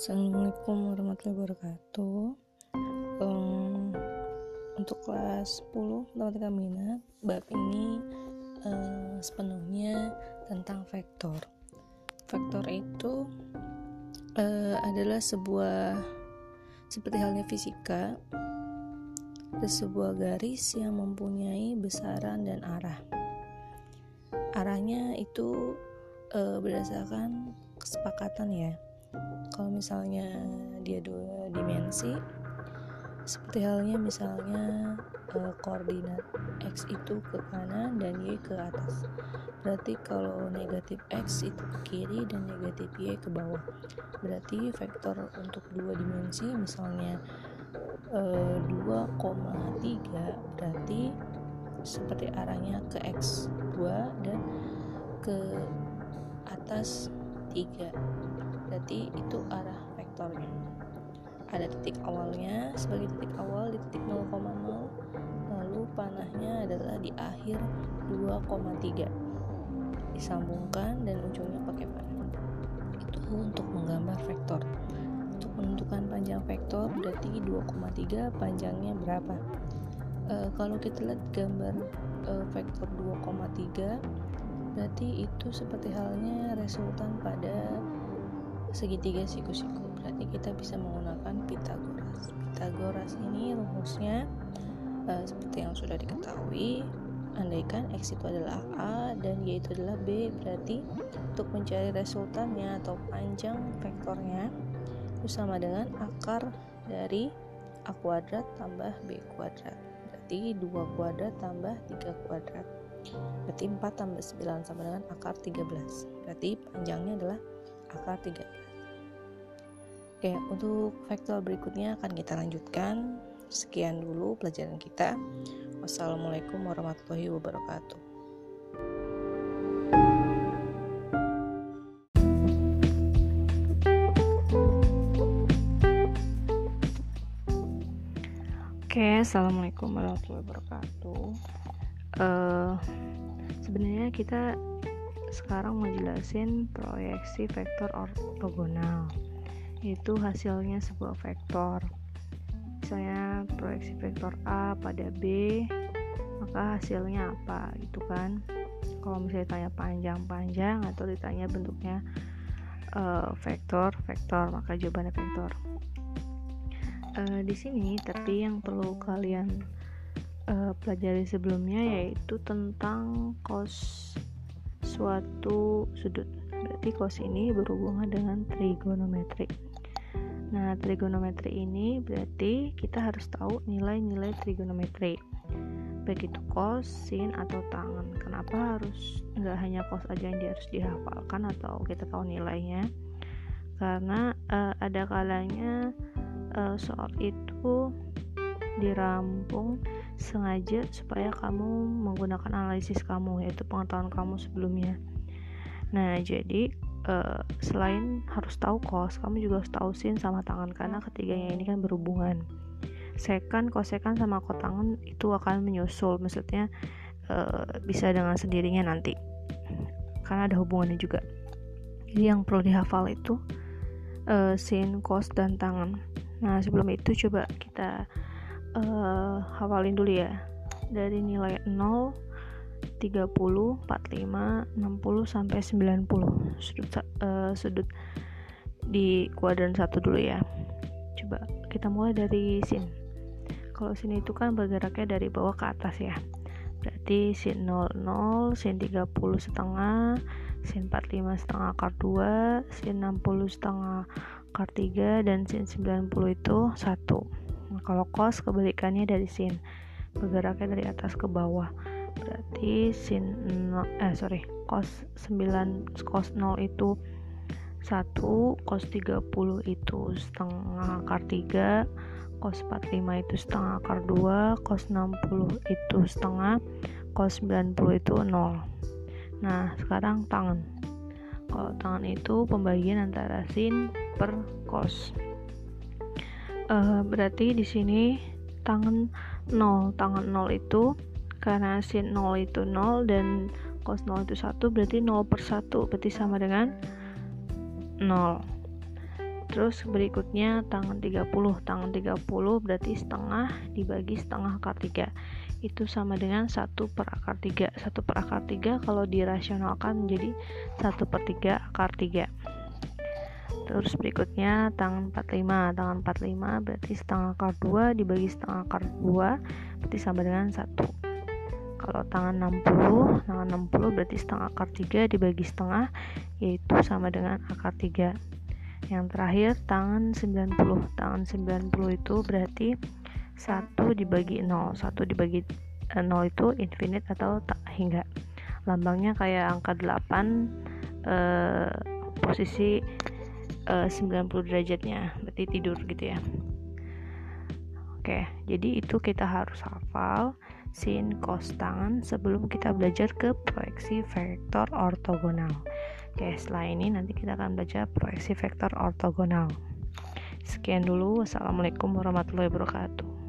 Assalamualaikum warahmatullahi wabarakatuh. Um, Untuk kelas 10 matematika minat Bab ini uh, sepenuhnya tentang vektor. Vektor itu uh, adalah sebuah Seperti halnya fisika sebuah garis yang mempunyai besaran dan arah. Arahnya itu uh, berdasarkan kesepakatan ya kalau misalnya dia dua dimensi seperti halnya misalnya uh, koordinat x itu ke kanan dan y ke atas. Berarti kalau negatif x itu ke kiri dan negatif y ke bawah. Berarti vektor untuk dua dimensi misalnya uh, 2,3 berarti seperti arahnya ke x 2 dan ke atas 3 berarti itu arah vektornya. Ada titik awalnya sebagai titik awal di titik 0,0 lalu panahnya adalah di akhir 2,3 disambungkan dan ujungnya pakai panah itu untuk menggambar vektor. Untuk menentukan panjang vektor berarti 2,3 panjangnya berapa? E, kalau kita lihat gambar e, vektor 2,3 berarti itu seperti halnya resultan pada segitiga siku-siku. Berarti kita bisa menggunakan Pitagoras. Pitagoras ini rumusnya uh, seperti yang sudah diketahui andaikan X itu adalah A dan Y itu adalah B berarti untuk mencari resultannya atau panjang vektornya itu sama dengan akar dari A kuadrat tambah B kuadrat. Berarti 2 kuadrat tambah 3 kuadrat berarti 4 tambah 9 sama dengan akar 13 berarti panjangnya adalah akar 13 Oke, untuk vektor berikutnya akan kita lanjutkan. Sekian dulu pelajaran kita. Wassalamualaikum warahmatullahi wabarakatuh. Oke, assalamualaikum warahmatullahi wabarakatuh. Uh, sebenarnya kita sekarang mau jelasin proyeksi vektor ortogonal. Itu hasilnya sebuah vektor. Misalnya proyeksi vektor A pada B maka hasilnya apa gitu kan? Kalau misalnya ditanya panjang-panjang atau ditanya bentuknya uh, vektor vektor maka jawabannya vektor. Uh, di sini tapi yang perlu kalian uh, pelajari sebelumnya yaitu tentang cos suatu sudut berarti cos ini berhubungan dengan trigonometri Nah, trigonometri ini berarti kita harus tahu nilai-nilai trigonometri. Baik itu cos, sin, atau tangan. Kenapa harus nggak hanya cos aja yang harus dihafalkan atau kita tahu nilainya? Karena uh, ada kalanya uh, soal itu dirampung sengaja supaya kamu menggunakan analisis kamu yaitu pengetahuan kamu sebelumnya. Nah, jadi uh, selain harus tahu kos kamu juga harus tahu sin sama tangan karena ketiganya ini kan berhubungan. Sekan kosekan sama kotangan itu akan menyusul maksudnya uh, bisa dengan sendirinya nanti. Karena ada hubungannya juga. Jadi yang perlu dihafal itu uh, sin kos dan tangan. Nah sebelum itu coba kita uh, hafalin dulu ya dari nilai 0 30, 45, 60 sampai 90 sudut uh, sudut di kuadran satu dulu ya. Coba kita mulai dari sin. Kalau sin itu kan bergeraknya dari bawah ke atas ya. Berarti sin 00, sin 30 setengah, sin 45 setengah akar 2, sin 60 setengah akar 3 dan sin 90 itu 1. Kalau cos kebalikannya dari sin. Bergeraknya dari atas ke bawah. Berarti sin 0, eh sorry cos 9 cos 0 itu 1 cos 30 itu setengah akar 3 cos 45 itu setengah akar 2 cos 60 itu setengah cos 90 itu 0 nah sekarang tangan. Kalau tangan itu pembagian antara sin per cos uh, berarti di sini tangan 0 tangan 0 itu karena sin 0 itu 0 dan cos 0 itu 1 berarti 0 per 1 berarti sama dengan 0 terus berikutnya tangan 30 tangan 30 berarti setengah dibagi setengah akar 3 itu sama dengan 1 per akar 3 1 per akar 3 kalau dirasionalkan menjadi 1 per 3 akar 3 terus berikutnya tangan 45 tangan 45 berarti setengah akar 2 dibagi setengah akar 2 berarti sama dengan 1 kalau tangan 60 tangan 60 berarti setengah akar 3 dibagi setengah yaitu sama dengan akar 3 yang terakhir tangan 90 tangan 90 itu berarti 1 dibagi 0 1 dibagi 0 eh, itu infinite atau tak hingga. Lambangnya kayak angka 8 eh, posisi eh, 90 derajatnya berarti tidur gitu ya oke jadi itu kita harus hafal sin cos tangan sebelum kita belajar ke proyeksi vektor ortogonal Oke, setelah ini nanti kita akan belajar proyeksi vektor ortogonal. Sekian dulu. Wassalamualaikum warahmatullahi wabarakatuh.